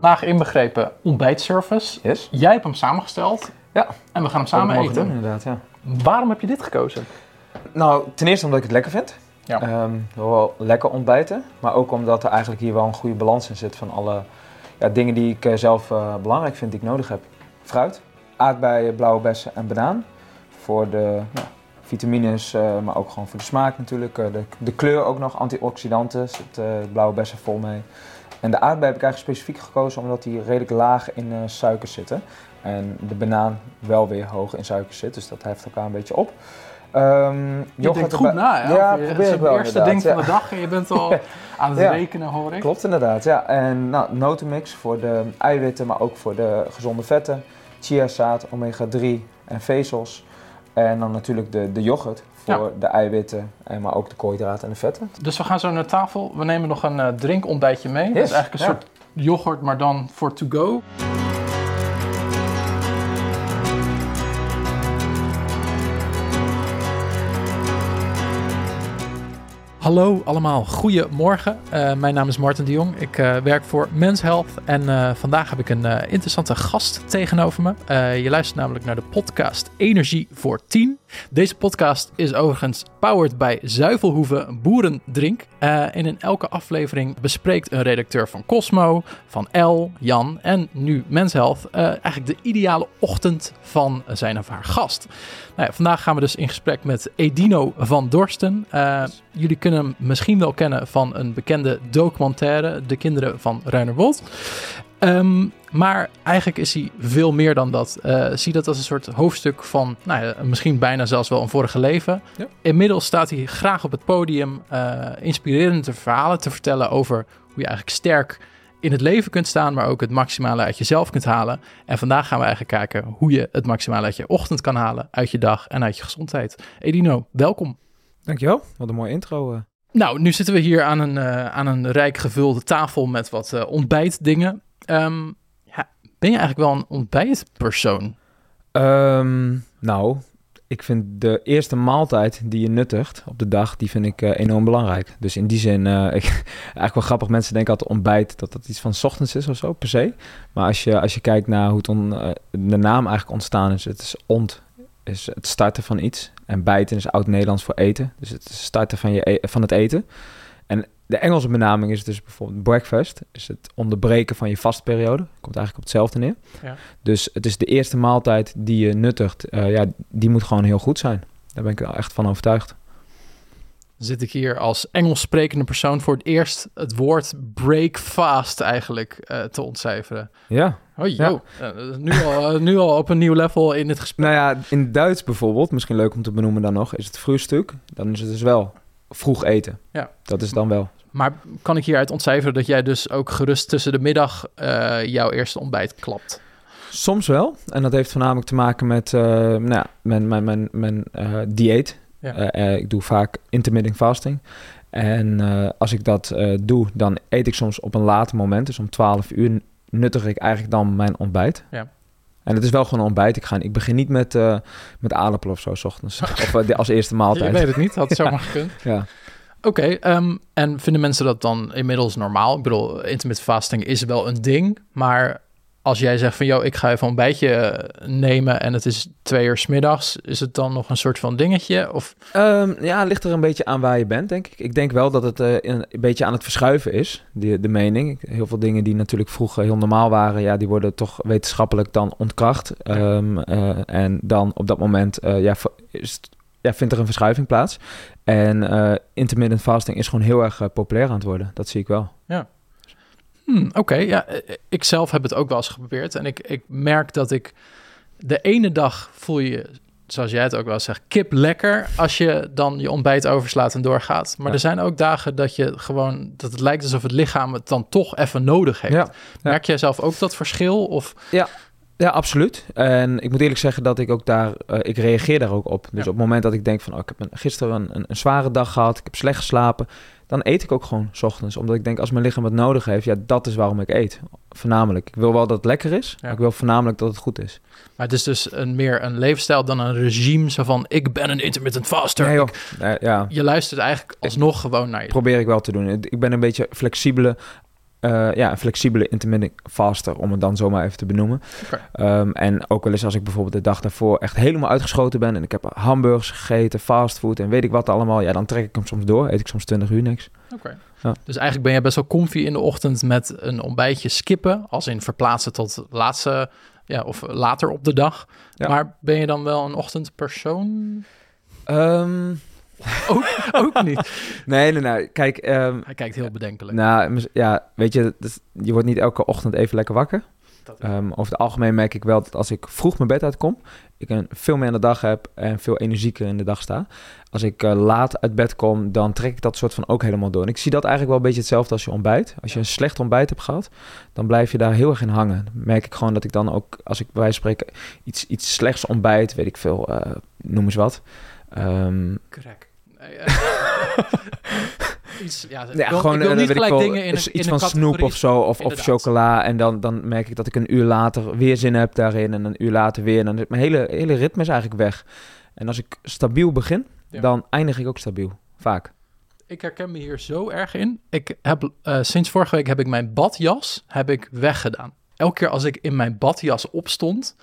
Vandaag inbegrepen ontbijtservice. Yes. Jij hebt hem samengesteld Ja. en we gaan hem samen Mogen eten. doen, inderdaad, ja. Waarom heb je dit gekozen? Nou, ten eerste omdat ik het lekker vind. Ja. Ehm, wel lekker ontbijten. Maar ook omdat er eigenlijk hier wel een goede balans in zit van alle ja, dingen die ik eh, zelf eh, belangrijk vind, die ik nodig heb. Fruit, aardbeien, blauwe bessen en banaan. Voor de ja, vitamines, eh, maar ook gewoon voor de smaak natuurlijk. De, de kleur ook nog, antioxidanten, zit blauwe bessen vol mee. En de aardbei heb ik eigenlijk specifiek gekozen omdat die redelijk laag in eh, suiker zitten. En de banaan wel weer hoog in suiker zit, dus dat heft elkaar een beetje op. Ehm Je denkt goed na, hè? Ja, je- probeer het ik wel eerste ding van de dag en je bent al aan het Ja. rekenen, hoor ik. Klopt inderdaad, ja. En nou, notenmix voor de eiwitten, maar ook voor de gezonde vetten. Chiazaad, omega-3 en vezels. En dan natuurlijk de, de yoghurt voor Ja. de eiwitten, en maar ook de koolhydraten en de vetten. Dus we gaan zo naar tafel. We nemen nog een eh, drinkontbijtje mee. Dat is eigenlijk een ja. soort yoghurt, maar dan voor to go. Hallo allemaal, goedemorgen. Eh mijn naam is Martin de Jong. Ik eh, werk voor Men's Health en eh, vandaag heb ik een interessante gast tegenover me. Je luistert namelijk naar de podcast Energie voor 10. Deze podcast is overigens powered bij Zuivelhoeven Boerendrink. En in elke aflevering bespreekt een redacteur van Cosmo, van El, Jan en nu Men's Health eigenlijk de ideale ochtend van zijn of haar gast. Nou ja, vandaag gaan we dus in gesprek met Edino van Dorsten. Jullie kunnen hem misschien wel kennen van een bekende documentaire, De Kinderen van Ruinerwold. Ehm, maar eigenlijk is hij veel meer dan dat. Eh, zie dat als een soort hoofdstuk van, nou ja, misschien bijna zelfs wel een vorige leven. Ja. Inmiddels staat hij graag op het podium eh, inspirerende verhalen te vertellen over hoe je eigenlijk sterk in het leven kunt staan, maar ook het maximale uit jezelf kunt halen. En vandaag gaan we eigenlijk kijken hoe je het maximale uit je ochtend kan halen, uit je dag en uit je gezondheid. Edino, welkom. Dankjewel, wat een mooie intro. Nou, nu zitten we hier aan een, eh, aan een rijk gevulde tafel met wat eh, ontbijtdingen. Ehm, ja, ben je eigenlijk wel een ontbijtpersoon? Ehm, nou, ik vind de eerste maaltijd die je nuttigt op de dag, die vind ik eh, enorm belangrijk. Dus in die zin, ik, eigenlijk wel grappig, mensen denken altijd ontbijt, dat dat iets van ochtends is of zo, per se. Maar als je, als je kijkt naar hoe de naam eigenlijk ontstaan is, het is ont, is het starten van iets. En bijten is oud-Nederlands voor eten. Dus het is starten van, je e- van het eten. En de Engelse benaming is dus bijvoorbeeld breakfast. Is het onderbreken van je vastperiode. Komt eigenlijk op hetzelfde neer. Ja. Dus het is de eerste maaltijd die je nuttigt. eh, ja, die moet gewoon heel goed zijn. Daar ben ik wel echt van overtuigd. Zit ik hier als Engels sprekende persoon voor het eerst het woord breakfast eigenlijk eh, te ontcijferen. Ja. Oh. Eh, nu, al, eh, nu al op een nieuw level in het gesprek. Nou ja, in Duits bijvoorbeeld, misschien leuk om te benoemen dan nog, is het vroegstuk. Dan is het dus wel vroeg eten. Ja. Dat is dan wel. Maar kan ik hieruit ontcijferen dat jij dus ook gerust tussen de middag jouw eerste ontbijt klapt? Soms wel. En dat heeft voornamelijk te maken met nou, ja, mijn, mijn, mijn, mijn dieet. Ja. Eh, eh, ik doe vaak intermittent fasting. En eh, als ik dat doe, dan eet ik soms op een later moment. Dus om 12 uur nuttig ik eigenlijk dan mijn ontbijt. Ja. En het is wel gewoon een ontbijt. Ik, ga, ik begin niet met, met aardappelen of zo, s ochtends. of als eerste maaltijd. weet het niet, had het Ja. zomaar gekund. Ja. Oké, ehm, en vinden mensen dat dan inmiddels normaal? Ik bedoel, intermittent fasting is wel een ding, maar als jij zegt van, joh, ik ga even een ontbijtje eh, nemen en het is twee uur 's middags, is het dan nog een soort van dingetje? Of Ehm, ja, het ligt er een beetje aan waar je bent, denk ik. Ik denk wel dat het eh, een, beetje aan het verschuiven is, die, de mening. Heel veel dingen die natuurlijk vroeger heel normaal waren, ja, die worden toch wetenschappelijk dan ontkracht. Ehm, eh, en dan op dat moment eh, ja, is ja, vindt er een verschuiving plaats. En intermittent fasting is gewoon heel erg populair aan het worden. Dat zie ik wel. Hmm, Oké, ja, eh, ik zelf heb het ook wel eens geprobeerd. En ik, ik merk dat ik de ene dag voel je, zoals jij het ook wel zegt, kip lekker als je dan je ontbijt overslaat en doorgaat. Maar Ja. er zijn ook dagen dat je gewoon, dat het lijkt alsof het lichaam het dan toch even nodig heeft. Ja. Merk jij zelf ook dat verschil? Of Ja, absoluut. En ik moet eerlijk zeggen dat ik ook daar, eh, ik reageer daar ook op. Dus Ja. op het moment dat ik denk van, oh, ik heb een, gisteren een, een, een zware dag gehad, ik heb slecht geslapen, dan eet ik ook gewoon 's ochtends. Omdat ik denk, als mijn lichaam het nodig heeft, ja, dat is waarom ik eet. Voornamelijk. Ik wil wel dat het lekker is, maar ik wil voornamelijk dat het goed is. Maar het is dus een, meer een levensstijl dan een regime. Zo van, ik ben een intermittent faster. Nee. Ik- ja, je luistert eigenlijk alsnog gewoon naar je. probeer ik wel te doen. Ik ben een beetje flexibele eh, ja, een flexibele intermittent faster, om het dan zomaar even te benoemen. Ehm, en ook wel eens als ik bijvoorbeeld de dag daarvoor echt helemaal uitgeschoten ben... en ik heb hamburgers gegeten, fastfood en weet ik wat allemaal... ja, dan trek ik hem soms door, eet ik soms 20 uur niks. Oké. Ja. Dus eigenlijk ben je best wel comfy in de ochtend met een ontbijtje skippen, als in verplaatsen tot laatste, ja, of later op de dag. Ja. Maar ben je dan wel een ochtendpersoon? Ehm, Ook, ook niet. nee, nee, nee. Kijk, ehm, Hij kijkt heel bedenkelijk. nou, ja, weet je, is- je wordt niet elke ochtend even lekker wakker. Ehm, over het algemeen merk ik wel dat als ik vroeg mijn bed uitkom, ik een veel meer aan de dag heb en veel energieker in de dag sta. Als ik eh, laat uit bed kom, dan trek ik dat soort van ook helemaal door. En ik zie dat eigenlijk wel een beetje hetzelfde als je ontbijt. Als je een slecht ontbijt hebt gehad, dan blijf je daar heel erg in hangen. Dan merk ik gewoon dat ik dan ook, als ik bij wijze van spreken iets, iets slechts ontbijt, weet ik veel, eh, noem eens wat. Ehm, Crack. Nee, eh, iets, ja, ik ja, wil, gewoon ik wil eh, niet ik gelijk wel, dingen in, iets in van een snoep of zo, of, of chocola. En dan, dan merk ik dat ik een uur later weer zin heb daarin en een uur later weer. En dan is mijn hele, hele ritme is eigenlijk weg. En als ik stabiel begin, Ja. dan eindig ik ook stabiel. Vaak. Ik herken me hier zo erg in. Ik heb eh, sinds vorige week heb ik mijn badjas heb ik weggedaan. Elke keer als ik in mijn badjas opstond,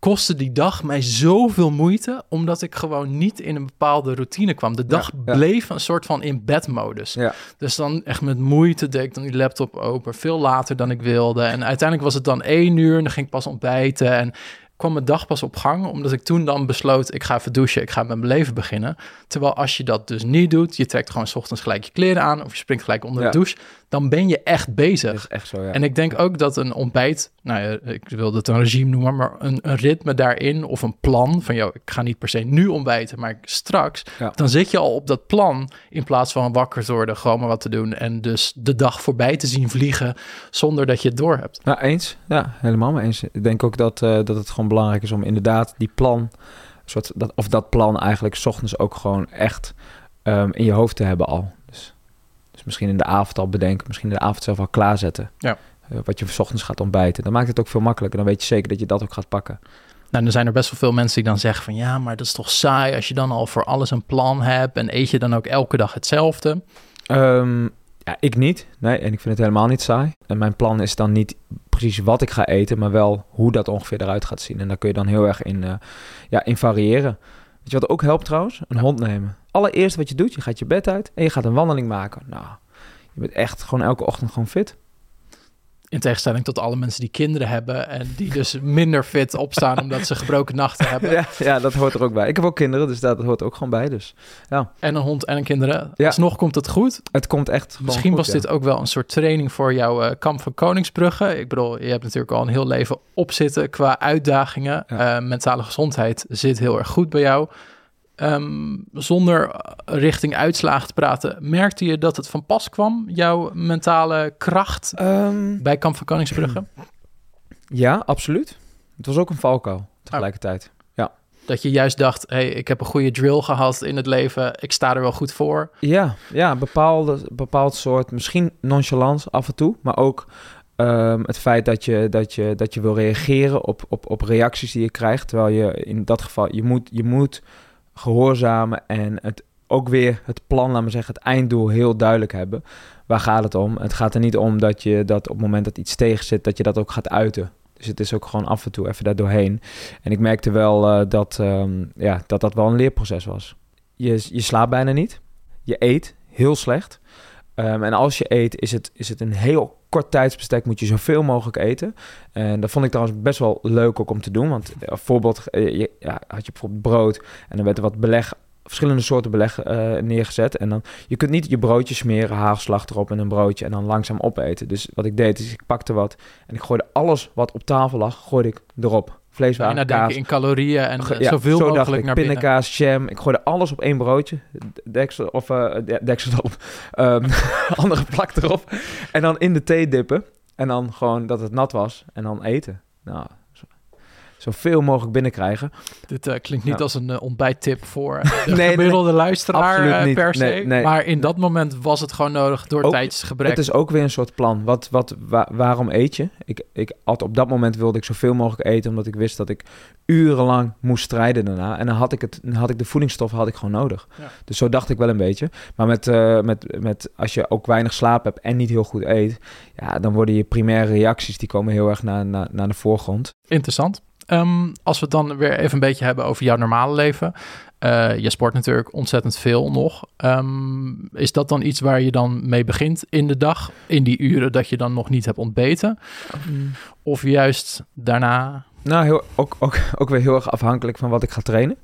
kostte die dag mij zoveel moeite, omdat ik gewoon niet in een bepaalde routine kwam. De dag ja. bleef een soort van in bedmodus. Ja. Dus dan echt met moeite deed ik dan die laptop open, veel later dan ik wilde. En uiteindelijk was het dan één uur en dan ging ik pas ontbijten en kwam mijn dag pas op gang, omdat ik toen dan besloot, ik ga even douchen, ik ga met mijn leven beginnen. Terwijl als je dat dus niet doet, je trekt gewoon 's ochtends gelijk je kleren aan of je springt gelijk onder de douche, dan ben je echt bezig. Dat is echt zo, ja. En ik denk ook dat een ontbijt, nou ja, ik wilde het een regime noemen, maar een, een ritme daarin of een plan van, joh, ik ga niet per se nu ontbijten, maar straks, Ja. dan zit je al op dat plan in plaats van wakker te worden, gewoon maar wat te doen en dus de dag voorbij te zien vliegen zonder dat je het door hebt. Nou, eens. Ja, helemaal mee eens. Ik denk ook dat, eh, dat het gewoon belangrijk is om inderdaad die plan, soort, dat, of dat plan eigenlijk 's ochtends ook gewoon echt ehm, in je hoofd te hebben al. Dus, misschien in de avond al bedenken, misschien in de avond zelf al klaarzetten. Ja. Eh, wat je 's ochtends gaat ontbijten. Dan maakt het ook veel makkelijker. Dan weet je zeker dat je dat ook gaat pakken. Nou, dan zijn er best wel veel mensen die dan zeggen van ja, maar dat is toch saai als je dan al voor alles een plan hebt en eet je dan ook elke dag hetzelfde. Ehm, ja, ik niet. Nee, en ik vind het helemaal niet saai. En mijn plan is dan niet precies wat ik ga eten, maar wel hoe dat ongeveer eruit gaat zien. En daar kun je dan heel erg in, eh, ja, in variëren. Weet je wat ook helpt trouwens? Een hond nemen. Allereerst wat je doet, je gaat je bed uit en je gaat een wandeling maken. Nou, je bent echt gewoon elke ochtend gewoon fit. In tegenstelling tot alle mensen die kinderen hebben en die dus minder fit opstaan omdat ze gebroken nachten hebben. Ja, ja, dat hoort er ook bij. Ik heb ook kinderen, dus dat hoort ook gewoon bij. Dus En een hond en een kinderen. Ja. Alsnog komt het goed. het komt echt Misschien goed, was ja. dit ook wel een soort training voor jouw eh, kamp van Koningsbrugge. Ik bedoel, je hebt natuurlijk al een heel leven opzitten qua uitdagingen. Ja. Eh, mentale gezondheid zit heel erg goed bij jou. Ehm, zonder richting uitslagen te praten, merkte je dat het van pas kwam, jouw mentale kracht Ehm, bij Kamp van Koningsbrugge? ja, absoluut. Het was ook een valkuil tegelijkertijd. Dat je juist dacht, hey, ik heb een goede drill gehad in het leven, ik sta er wel goed voor. Ja, ja bepaalde, bepaald soort, misschien nonchalance af en toe, maar ook ehm, het feit dat je, dat je, dat je wil reageren op, op, op reacties die je krijgt. Terwijl je in dat geval, je moet, je moet gehoorzamen en het ook weer het plan, laat maar zeggen, het einddoel heel duidelijk hebben. Waar gaat het om? Het gaat er niet om dat je dat op het moment dat iets tegen zit, dat je dat ook gaat uiten. Dus het is ook gewoon af en toe even daar doorheen. En ik merkte wel eh, dat, ehm, ja, dat dat wel een leerproces was. Je, je slaapt bijna niet. Je eet heel slecht. Ehm, en als je eet, is het, is het een heel kort tijdsbestek. Moet je zoveel mogelijk eten. En dat vond ik trouwens best wel leuk ook om te doen. Want eh, bijvoorbeeld eh, ja, had je bijvoorbeeld brood. En dan werd er wat beleg, verschillende soorten beleg eh, neergezet. En dan, je kunt niet je broodje smeren, haagslag erop en een broodje. En dan langzaam opeten. Dus wat ik deed, is ik pakte wat. En ik gooide alles wat op tafel lag, gooide ik erop. Bijna denken in calorieën en Ge- eh, ja, zoveel mogelijk naar binnen. Pindakaas, jam. Ik gooide alles op één broodje. Deksel, of eh, de- deksel erop. Ehm, andere plak erop. En dan in de thee dippen. En dan gewoon dat het nat was. En dan eten. Nou, zoveel mogelijk binnenkrijgen. Dit uh, klinkt niet Ja. als een uh, ontbijttip voor de Nee, nee, gemiddelde luisteraar uh, per se. Nee. Maar in dat moment was het gewoon nodig door Ook- tijdsgebrek. Het is ook weer een soort plan. Wat, wat, wa- waarom eet je? Ik, ik had op dat moment wilde ik zoveel mogelijk eten, omdat ik wist dat ik urenlang moest strijden daarna. En dan had ik, het, had ik de voedingsstoffen had ik gewoon nodig. Ja. Dus zo dacht ik wel een beetje. Maar met, eh, met, met, als je ook weinig slaap hebt en niet heel goed eet, ja, dan worden je primaire reacties die komen heel erg naar, naar, naar de voorgrond. Interessant. Ehm, als we het dan weer even een beetje hebben over jouw normale leven. Eh, je sport natuurlijk ontzettend veel nog. Ehm, is dat dan iets waar je dan mee begint in de dag? In die uren dat je dan nog niet hebt ontbeten? Of juist daarna? Nou, heel, ook, ook, ook weer heel erg afhankelijk van wat ik ga trainen.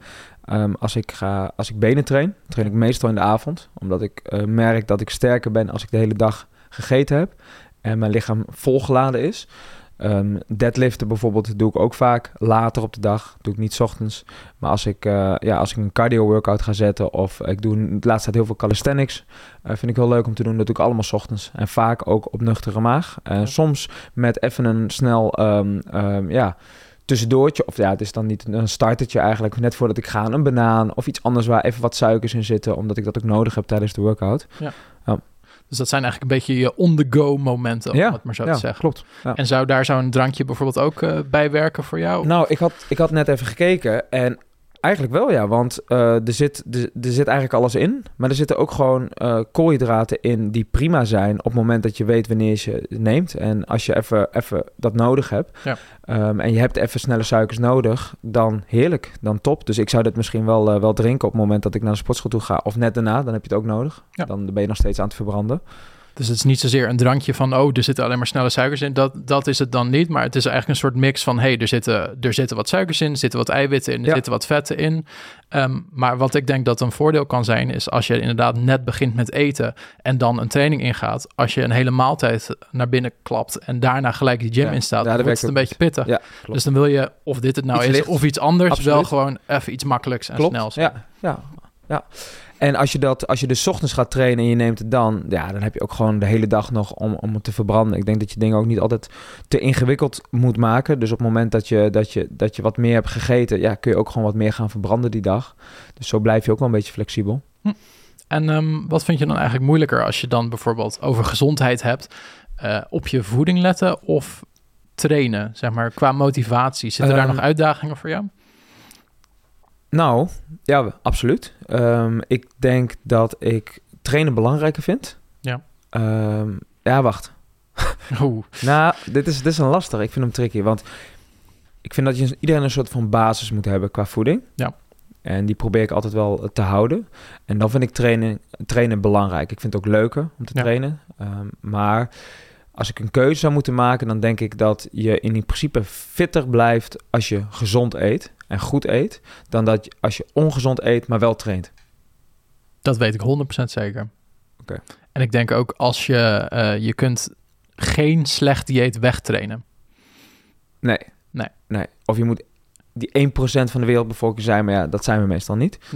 Ehm, als, ik ga, als ik benen train, train ik meestal in de avond. Omdat ik eh, merk dat ik sterker ben als ik de hele dag gegeten heb. En mijn lichaam volgeladen is. Ehm, deadliften bijvoorbeeld doe ik ook vaak later op de dag. Doe ik niet 's ochtends. Maar als ik, eh, ja, als ik een cardio workout ga zetten of ik doe de laatste tijd heel veel calisthenics. eh, vind ik heel leuk om te doen. Dat doe ik allemaal 's ochtends. En vaak ook op nuchtere maag. En Ja. soms met even een snel, ehm, ja, tussendoortje. Of ja, het is dan niet een startertje eigenlijk. Net voordat ik ga, een banaan of iets anders waar even wat suikers in zitten. Omdat ik dat ook nodig heb tijdens de workout. Dus dat zijn eigenlijk een beetje je on-the-go momenten, om Ja, het maar zo ja, te zeggen. klopt. Ja. En zou daar zo'n drankje bijvoorbeeld ook eh, bij werken voor jou? Nou, ik had, ik had net even gekeken en eigenlijk wel ja, want eh, er, zit, er, er zit eigenlijk alles in. Maar er zitten ook gewoon eh, koolhydraten in die prima zijn op het moment dat je weet wanneer je ze neemt. En als je even, even dat nodig hebt Ja. ehm, en je hebt even snelle suikers nodig, dan heerlijk, dan top. Dus ik zou dit misschien wel, eh, wel drinken op het moment dat ik naar de sportschool toe ga. Of net daarna, dan heb je het ook nodig. Ja. Dan ben je nog steeds aan het verbranden. Dus het is niet zozeer een drankje van, oh, er zitten alleen maar snelle suikers in. Dat, dat is het dan niet. Maar het is eigenlijk een soort mix van, hey, er zitten, er zitten wat suikers in, er zitten wat eiwitten in, er Ja. zitten wat vetten in. Ehm, maar wat ik denk dat een voordeel kan zijn, is als je inderdaad net begint met eten en dan een training ingaat. Als je een hele maaltijd naar binnen klapt en daarna gelijk die gym Ja. instaat, Ja, dan wordt het een beetje pittig. Ja, dus dan wil je, of dit het nou Iets is, of iets anders, wel gewoon even iets makkelijks en Klopt. snels. Ja, ja, ja. En als je, dat, als je dus ochtends gaat trainen en je neemt het dan, ja, dan heb je ook gewoon de hele dag nog om, om het te verbranden. Ik denk dat je dingen ook niet altijd te ingewikkeld moet maken. Dus op het moment dat je, dat je, dat je wat meer hebt gegeten, ja, kun je ook gewoon wat meer gaan verbranden die dag. Dus zo blijf je ook wel een beetje flexibel. En ehm, wat vind je dan eigenlijk moeilijker als je dan bijvoorbeeld over gezondheid hebt? eh, op je voeding letten of trainen, zeg maar, qua motivatie? Zitten daar Ehm, nog uitdagingen voor jou? Nou, ja, absoluut. Ehm, ik denk dat ik trainen belangrijker vind. Ja. Ehm, ja, wacht. Oeh, Nou, dit is, dit is een lastig. Ik vind hem tricky, want ik vind dat je iedereen een soort van basis moet hebben qua voeding. Ja. En die probeer ik altijd wel te houden. En dan vind ik trainen, trainen belangrijk. Ik vind het ook leuker om te Ja. trainen. Ehm, maar als ik een keuze zou moeten maken, dan denk ik dat je in principe fitter blijft als je gezond eet en goed eet, dan dat als je ongezond eet, maar wel traint. dat weet ik 100% zeker. Oké. En ik denk ook als je, eh, je kunt geen slecht dieet wegtrainen. Nee. Nee. nee. Of je moet die 1% van de wereldbevolking zijn, maar ja, dat zijn we meestal niet.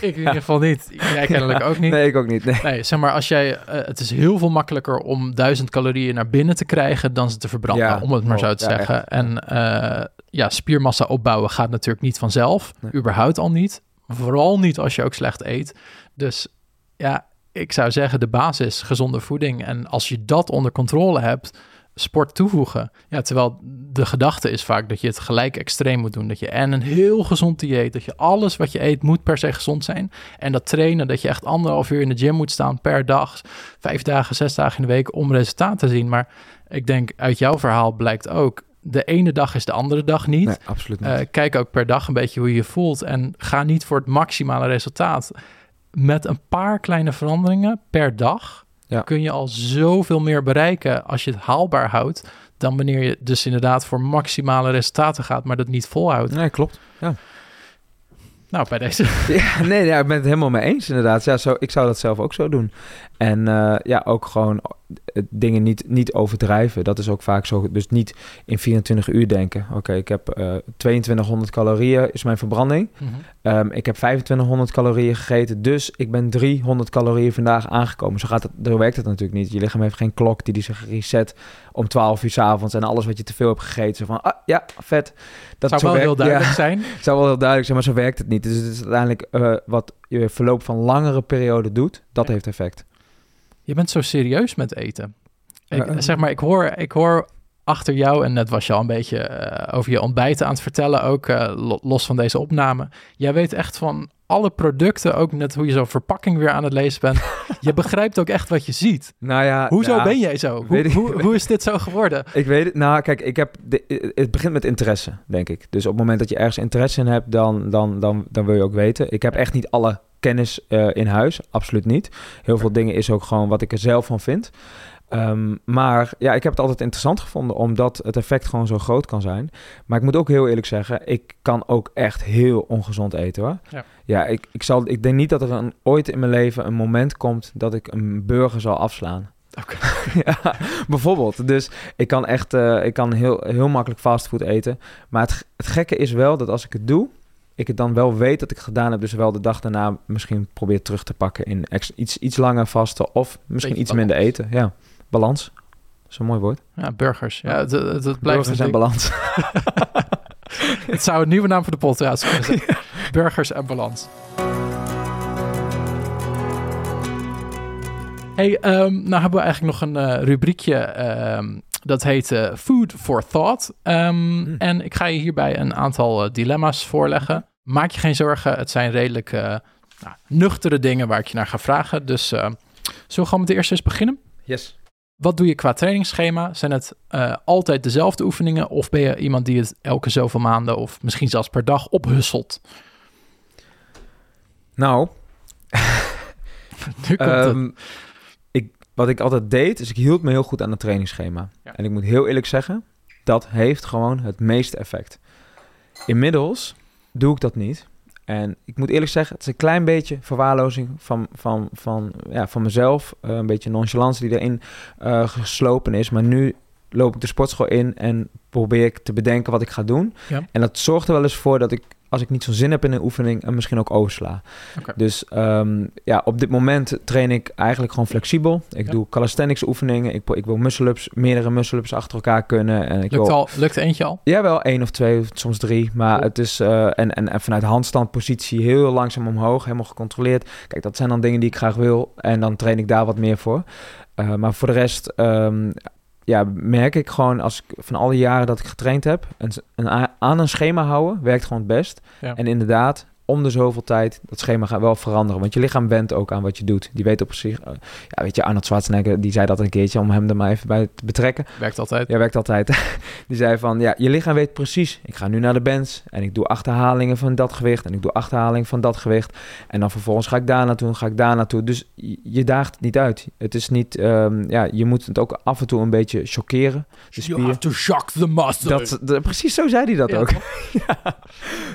Ik in ieder geval niet. Jij kennelijk ook niet. Nee, ik ook niet. Nee. Nee, zeg maar, als jij, eh, het is heel veel makkelijker om duizend calorieën naar binnen te krijgen dan ze te verbranden, Ja, om het maar oh, zo te ja, zeggen. echt. En eh, ja, spiermassa opbouwen gaat natuurlijk niet vanzelf, Nee. überhaupt al niet. Vooral niet als je ook slecht eet. Dus ja, ik zou zeggen de basis gezonde voeding. En als je dat onder controle hebt, sport toevoegen. Ja, terwijl de gedachte is vaak dat je het gelijk extreem moet doen. Dat je en een heel gezond dieet, dat je alles wat je eet moet per se gezond zijn. En dat trainen, dat je echt anderhalf uur in de gym moet staan per dag, vijf dagen, zes dagen in de week om resultaat te zien. Maar ik denk uit jouw verhaal blijkt ook, de ene dag is de andere dag niet. Nee, absoluut niet. Eh, kijk ook per dag een beetje hoe je je voelt en ga niet voor het maximale resultaat. Met een paar kleine veranderingen per dag Ja. kun je al zoveel meer bereiken als je het haalbaar houdt dan wanneer je dus inderdaad voor maximale resultaten gaat, maar dat niet volhoudt. nee, klopt. Nou, bij deze. Ja, nee, ja, ik ben het helemaal mee eens inderdaad. Ja, zo, ik zou dat zelf ook zo doen. En uh, ja, ook gewoon uh, dingen niet, niet overdrijven. Dat is ook vaak zo. Dus niet in 24 uur denken. Oké, okay, ik heb uh, 2200 calorieën is mijn verbranding. Mm -hmm. um, ik heb 2500 calorieën gegeten. Dus ik ben 300 calorieën vandaag aangekomen. Zo, gaat het, zo werkt het natuurlijk niet. Je lichaam heeft geen klok die die zich reset om 12 uur s avonds. En alles wat je te veel hebt gegeten. Zo van, ah ja, vet. Dat zou wel werkt, heel duidelijk ja, zijn. zou wel heel duidelijk zijn, maar zo werkt het niet. Dus het is uiteindelijk uh, wat je verloop van langere periode doet. Dat ja. heeft effect. Je bent zo serieus met eten. Ik, uh, zeg maar, ik hoor, ik hoor achter jou, en net was je al een beetje uh, over je ontbijten aan het vertellen, ook los van deze opname. Jij weet echt van alle producten, ook net hoe je zo'n verpakking weer aan het lezen bent. je begrijpt ook echt wat je ziet. Nou ja, Hoezo ben jij zo? Hoe, ik, hoe, hoe, is dit zo geworden? Ik weet het. Nou, kijk, ik heb de, het begint met interesse, denk ik. Dus op het moment dat je ergens interesse in hebt, dan, dan, dan, dan wil je ook weten. Ik heb echt niet alle kennis uh, in huis, absoluut niet. Heel veel dingen is ook gewoon wat ik er zelf van vind. Um, maar ja, ik heb het altijd interessant gevonden, omdat het effect gewoon zo groot kan zijn. Maar ik moet ook heel eerlijk zeggen, ik kan ook echt heel ongezond eten hoor. Ja, ja ik, ik, zal, ik denk niet dat er een, ooit in mijn leven een moment komt dat ik een burger zal afslaan. Okay. ja, bijvoorbeeld. Dus ik kan echt uh, ik kan heel, heel makkelijk fastfood eten. Maar het, het gekke is wel dat als ik het doe, ik het dan wel weet dat ik gedaan heb, dus wel de dag daarna misschien probeer terug te pakken in iets, iets langer vasten of misschien Beetje iets minder eten. Ja, balans. Dat is een mooi woord. Ja, burgers. Ja, het, het, het blijft burgers en balans. het zou een nieuwe naam voor de podcast kunnen zijn. ja. Burgers en balans. Hey, um, nou hebben we eigenlijk nog een uh, rubriekje. Um, dat heet uh, Food for Thought. Um, mm. En ik ga je hierbij een aantal uh, dilemma's voorleggen. Maak je geen zorgen, het zijn redelijk nou, nuchtere dingen waar ik je naar ga vragen. Dus zullen we gewoon met de eerste eens beginnen? Yes. Wat doe je qua trainingsschema? Zijn het uh, altijd dezelfde oefeningen of ben je iemand die het elke zoveel maanden of misschien zelfs per dag ophusselt? Nou, nu komt um, ik, wat ik altijd deed, is ik hield me heel goed aan het trainingsschema. Ja. En ik moet heel eerlijk zeggen, dat heeft gewoon het meeste effect. Inmiddels doe ik dat niet. En ik moet eerlijk zeggen, het is een klein beetje verwaarlozing van, van, van, ja, van mezelf. Uh, een beetje nonchalance die erin uh, geslopen is. Maar nu loop ik de sportschool in en probeer ik te bedenken wat ik ga doen. Ja. En dat zorgt er wel eens voor dat ik, als ik niet zo zin heb in een oefening, en misschien ook oversla. Okay. Dus um, ja, op dit moment train ik eigenlijk gewoon flexibel. Ik ja. doe calisthenics oefeningen. Ik, ik wil muscle-ups, meerdere muscle-ups achter elkaar kunnen. En ik lukt, wil, al, lukt eentje al? Ja, wel één of twee, soms drie. Maar cool. het is, uh, en, en, en vanuit handstandpositie heel langzaam omhoog, helemaal gecontroleerd. Kijk, dat zijn dan dingen die ik graag wil. En dan train ik daar wat meer voor. Uh, maar voor de rest um, ja, merk ik gewoon als ik van alle jaren dat ik getraind heb, een, een, aan een schema houden werkt gewoon het best. Ja. En inderdaad, om de zoveel tijd, dat schema gaat wel veranderen. Want je lichaam went ook aan wat je doet. Die weet op zich, uh, ja, weet je, Arnold Schwarzenegger, die zei dat een keertje om hem er maar even bij te betrekken. Werkt altijd. Ja, werkt altijd. die zei van, ja, je lichaam weet precies, ik ga nu naar de bench en ik doe achterhalingen van dat gewicht en ik doe achterhalingen van dat gewicht. En dan vervolgens ga ik daar naartoe, ga ik daar naartoe. Dus je, daagt het niet uit. Het is niet, um, ja, je moet het ook af en toe een beetje. De spier. You have to shock the muscle. Dat, precies zo zei hij dat ja, ook. ja.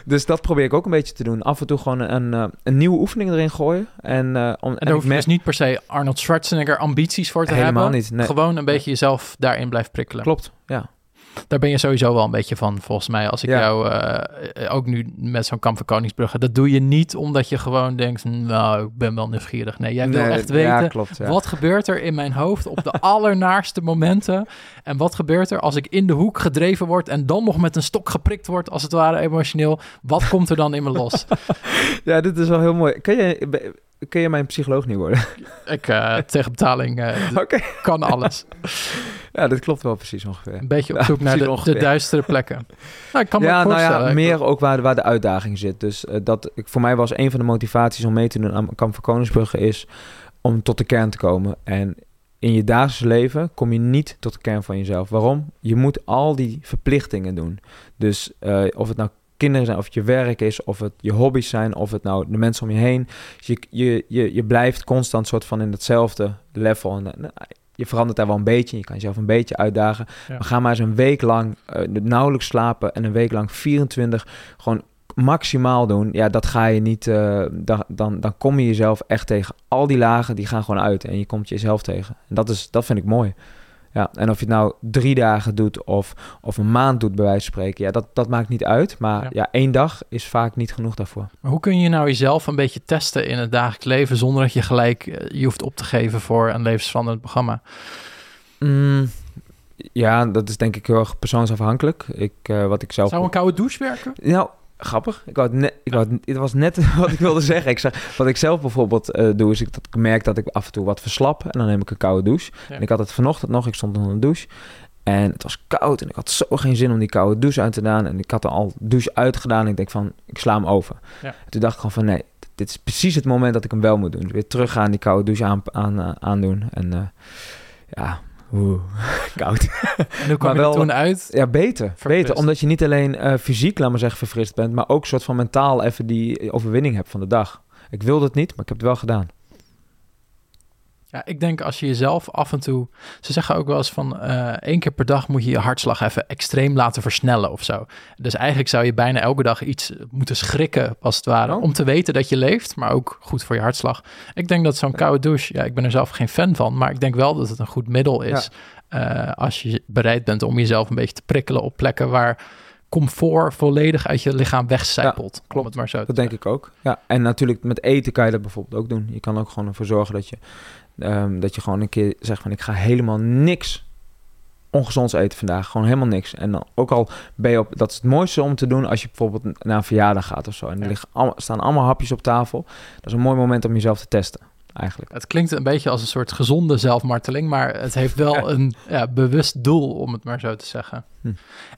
Dus dat probeer ik ook een beetje te doen af en toe gewoon een, een, een nieuwe oefening erin gooien. En, uh, om, en daar hoef je dus niet per se Arnold Schwarzenegger ambities voor te Helemaal hebben. niet. Nee. Gewoon een beetje jezelf daarin blijft prikkelen. Klopt, ja. Daar ben je sowieso wel een beetje van, volgens mij. Als ik ja. jou uh, ook nu met zo'n kamp van Koningsbrugge... dat doe je niet omdat je gewoon denkt... nou, ik ben wel nieuwsgierig. Nee, jij wil echt weten... Ja, klopt, ja. wat gebeurt er in mijn hoofd op de allernaarste momenten... en wat gebeurt er als ik in de hoek gedreven word... en dan nog met een stok geprikt word, als het ware emotioneel. Wat komt er dan in me los? ja, dit is wel heel mooi. Kun je, kun je mijn psycholoog niet worden? Ik, uh, tegen betaling uh, okay. kan alles. Ja, dat klopt wel precies ongeveer. Een beetje op zoek ja, naar de, de, duistere plekken. Nou, ik kan me ja, nou ja, meer ook waar, waar de uitdaging zit. Dus uh, dat, ik, voor mij was een van de motivaties om mee te doen aan Kamp van Koningsbrugge is om tot de kern te komen. En in je dagelijks leven kom je niet tot de kern van jezelf. Waarom? Je moet al die verplichtingen doen. Dus uh, of het nou kinderen zijn, of het je werk is, of het je hobby's zijn, of het nou de mensen om je heen. Dus je, je, je, je blijft constant soort van in hetzelfde level. En, je verandert daar wel een beetje. Je kan jezelf een beetje uitdagen. Ja. Maar ga maar eens een week lang uh, nauwelijks slapen en een week lang 24 gewoon maximaal doen, ja, dat ga je niet. eh, dan, dan, dan kom je jezelf echt tegen. Al die lagen die gaan gewoon uit en je komt jezelf tegen. En dat, is, dat vind ik mooi. Ja, en of je het nou drie dagen doet of, of een maand doet, bij wijze van spreken, ja, dat, dat maakt niet uit. Maar Ja. ja. één dag is vaak niet genoeg daarvoor. Maar hoe kun je nou jezelf een beetje testen in het dagelijks leven zonder dat je gelijk eh, je hoeft op te geven voor een levensveranderend programma? Mm, ja, dat is denk ik heel erg persoonsafhankelijk. Ik, eh, wat ik zelf. Zou een koude douche werken? Nou, grappig. Ik wou het, net, ik wou het, het was net wat ik wilde zeggen. Ik zeg, wat ik zelf bijvoorbeeld eh, doe, is ik, dat ik merk dat ik af en toe wat verslap. En dan neem ik een koude douche. Ja. En ik had het vanochtend nog, ik stond onder een douche. En het was koud en ik had zo geen zin om die koude douche uit te doen. En ik had er al douche uitgedaan en ik denk van, ik sla hem over. Ja. En toen dacht ik gewoon van, nee, dit is precies het moment dat ik hem wel moet doen. Weer teruggaan, die koude douche aan, aan, eh, aandoen. En eh, ja, oeh, koud. En hoe kwam je wel- toen uit? Ja, beter. Verfrist. Beter, omdat je niet alleen eh, fysiek, laat maar zeggen, verfrist bent, maar ook soort van mentaal even die overwinning hebt van de dag. Ik wilde het niet, maar ik heb het wel gedaan. Ja, ik denk als je jezelf af en toe... Ze zeggen ook wel eens van eh één keer per dag moet je je hartslag even extreem laten versnellen of zo. Dus eigenlijk zou je bijna elke dag iets moeten schrikken, als het ware. Oh. Om te weten dat je leeft, maar ook goed voor je hartslag. Ik denk dat zo'n koude douche, ja, ik ben er zelf geen fan van, maar ik denk wel dat het een goed middel is. eh, als je bereid bent om jezelf een beetje te prikkelen op plekken waar comfort volledig uit je lichaam wegcijpelt. Ja, klopt. het maar zo Dat denk ik ook. Ja, en natuurlijk met eten kan je dat bijvoorbeeld ook doen. Je kan ook gewoon ervoor zorgen dat je, ehm, dat je gewoon een keer zegt van ik ga helemaal niks ongezonds eten vandaag. Gewoon helemaal niks. En dan ook al ben je op, dat is het mooiste om te doen als je bijvoorbeeld naar een verjaardag gaat of zo. En er liggen allemaal, staan allemaal hapjes op tafel. Dat is een mooi moment om jezelf te testen, eigenlijk. Het klinkt een beetje als een soort gezonde zelfmarteling, maar het heeft wel Ja. een ja, bewust doel, om het maar zo te zeggen. Hm.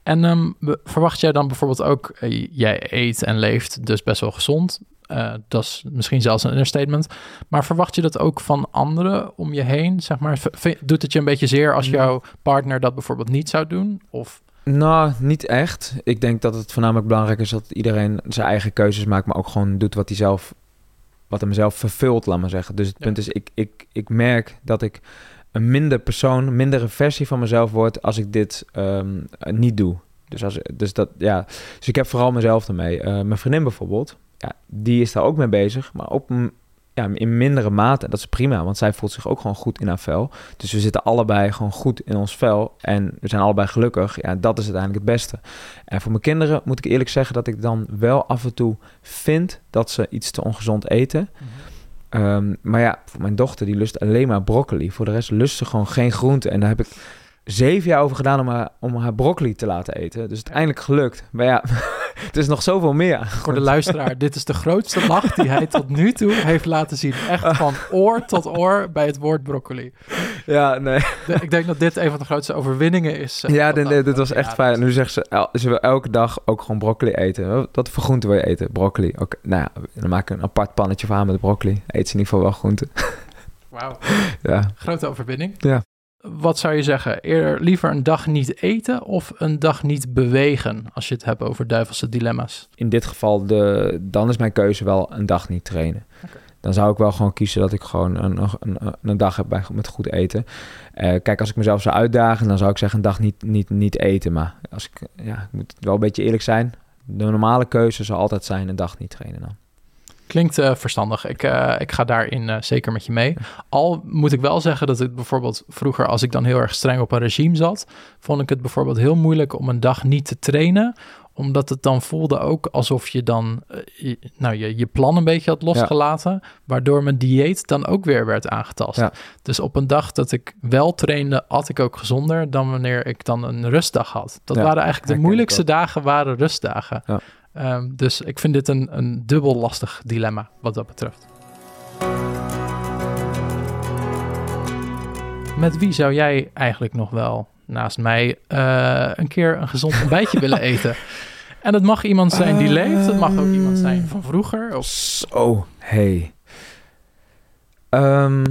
En ehm, verwacht jij dan bijvoorbeeld ook, eh, jij eet en leeft dus best wel gezond. Eh, dat is misschien zelfs een understatement. Maar verwacht je dat ook van anderen om je heen? Zeg maar, doet het je een beetje zeer als Hm. jouw partner dat bijvoorbeeld niet zou doen? Of Nou, niet echt. Ik denk dat het voornamelijk belangrijk is dat iedereen zijn eigen keuzes maakt, maar ook gewoon doet wat hij zelf, wat hem zelf vervult, laat maar zeggen. Dus het Ja. punt is, ik, ik, ik merk dat ik een minder persoon, een mindere versie van mezelf word als ik dit ehm, niet doe. Dus, als, dus, dat, ja. dus ik heb vooral mezelf ermee. Eh, mijn vriendin bijvoorbeeld, ja, die is daar ook mee bezig, maar ook mm, ja, in mindere mate. Dat is prima, want zij voelt zich ook gewoon goed in haar vel. Dus we zitten allebei gewoon goed in ons vel. En we zijn allebei gelukkig. Ja, dat is uiteindelijk het beste. En voor mijn kinderen moet ik eerlijk zeggen dat ik dan wel af en toe vind dat ze iets te ongezond eten. Ehm, maar ja, voor mijn dochter die lust alleen maar broccoli. Voor de rest lust ze gewoon geen groente. En daar heb ik zeven jaar over gedaan om haar, om haar broccoli te laten eten. Dus uiteindelijk gelukt. Maar ja, het is nog zoveel meer. voor de luisteraar, dit is de grootste lach die hij tot nu toe heeft laten zien. Echt van oor tot oor bij het woord broccoli. Ja, nee. De- ik denk dat dit een van de grootste overwinningen is. Ja, dit, was echt fijn. Nu zegt ze, el- ze wil elke dag ook gewoon broccoli eten. Wat voor groente wil je eten? Broccoli. Oké, nou ja, dan maak ik een apart pannetje haar met broccoli. Eet ze in ieder geval wel groente. Wauw, ja. grote overwinning. Ja. Wat zou je zeggen? Eerder liever een dag niet eten of een dag niet bewegen? Als je het hebt over duivelse dilemma's. In dit geval, de, dan is mijn keuze wel een dag niet trainen. Dan zou ik wel gewoon kiezen dat ik gewoon een, een, dag heb bij, met goed eten. Eh, kijk, als ik mezelf zou uitdagen, dan zou ik zeggen een dag niet, niet, niet eten. Maar als ik, ja, ik moet wel een beetje eerlijk zijn. De normale keuze zou altijd zijn een dag niet trainen dan. Klinkt eh, verstandig. Ik, eh, ik ga daarin eh, zeker met je mee. Al moet ik wel zeggen dat ik bijvoorbeeld vroeger, als ik dan heel erg streng op een regime zat, vond ik het bijvoorbeeld heel moeilijk om een dag niet te trainen omdat het dan voelde ook alsof je dan je, nou, je, je plan een beetje had losgelaten. Waardoor mijn dieet dan ook weer werd aangetast. Ja. Dus op een dag dat ik wel trainde, at ik ook gezonder dan wanneer ik dan een rustdag had. Dat Ja, waren eigenlijk de moeilijkste dagen, waren rustdagen. Ehm, dus ik vind dit een, een dubbel lastig dilemma wat dat betreft. Met wie zou jij eigenlijk nog wel naast mij eh, een keer een gezond ontbijtje willen eten? En het mag iemand zijn die leeft, het mag ook iemand zijn van vroeger. Of, Zo, hey. Ehm,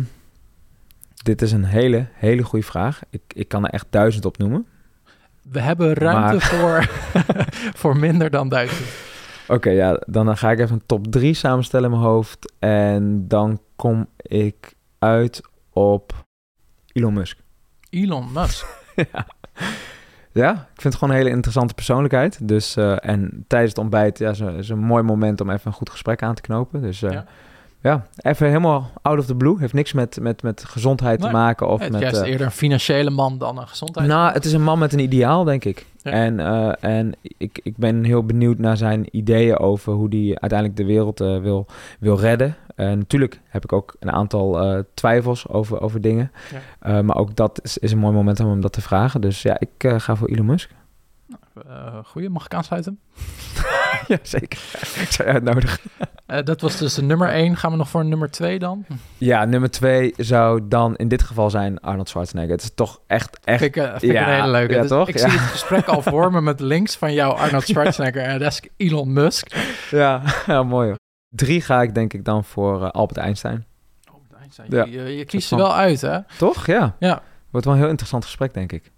dit is een hele, hele goede vraag. Ik, ik kan er echt duizend op noemen. We hebben ruimte Maar- voor, voor minder dan duizend. Oké, ja, dan ga ik even een top 3 samenstellen in mijn hoofd. En dan kom ik uit op Elon Musk. Elon Musk. ja. Ja, ik vind het gewoon een hele interessante persoonlijkheid. Dus, eh, en tijdens het ontbijt ja, is, een- is een mooi moment om even een goed gesprek aan te knopen. Dus eh, Ja. Ja. even helemaal out of the blue. Heeft niks met, met, met gezondheid Nee, te maken. Of het met, juist eh, eerder een financiële man dan een gezondheid. nou, het is een man met een ideaal, denk ik. Ja. En, eh, en ik, ik ben heel benieuwd naar zijn ideeën over hoe hij uiteindelijk de wereld eh, wil, wil redden. En natuurlijk heb ik ook een aantal twijfels over, over dingen. Ja. Maar ook dat is, is een mooi moment om hem dat te vragen. Dus ja, ik ga voor Elon Musk. Eh, goeie, mag ik aansluiten? ja, zeker. ik zou je uitnodigen. Eh, dat was dus de nummer 1. Gaan we nog voor nummer 2 dan? Ja, nummer twee zou dan in dit geval zijn Arnold Schwarzenegger. Het is toch echt, echt... Vind ik, eh, vind ik een hele leuke. ja, Dus toch? Ik Ja. zie het gesprek al voor me met links van jou Arnold Schwarzenegger en rechts Elon Musk. Ja, ja, mooi hoor. Drie ga ik denk ik dan voor eh, Albert Einstein. Je, je, je kiest ze wel uit, hè? Toch? Ja. Ja. Wordt wel een heel interessant gesprek, denk ik.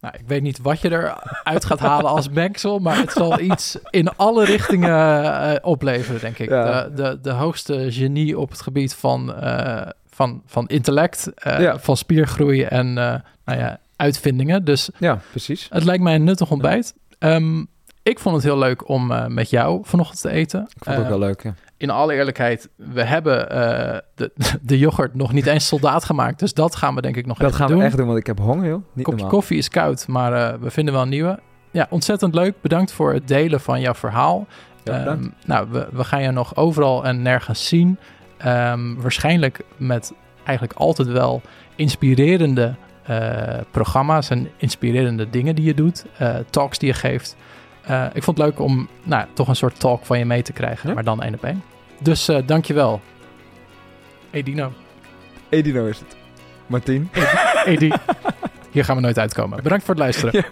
Nou, ik weet niet wat je eruit gaat halen als mengsel, maar het zal iets in alle richtingen eh, opleveren, denk ik. Ja. De, de, de hoogste genie op het gebied van, eh, van, van intellect, eh, Ja. van spiergroei en nou ja, uitvindingen. Dus Ja, precies. het lijkt mij een nuttig ontbijt. Ehm, ik vond het heel leuk om met jou vanochtend te eten. Ik vond het ook wel leuk. Ja. In alle eerlijkheid, we hebben eh, de, de yoghurt nog niet eens soldaat gemaakt. Dus dat gaan we denk ik nog Dat even gaan doen. we echt doen, want ik heb honger, joh. Niet kopje normaal. koffie is koud, maar eh, we vinden wel een nieuwe. Ja, ontzettend leuk. Bedankt voor het delen van jouw verhaal. Ja. Ehm, nou, we, we gaan je nog overal en nergens zien. Ehm, waarschijnlijk met eigenlijk altijd wel inspirerende eh, programma's en inspirerende dingen die je doet. talks die je geeft. Eh, ik vond het leuk om nou, toch een soort talk van je mee te krijgen, Ja. maar dan één op één. Dus eh dankjewel. Hey Dino. Edino is het. Martien. Hey, die. Hier gaan we nooit uitkomen. Bedankt voor het luisteren. Ja.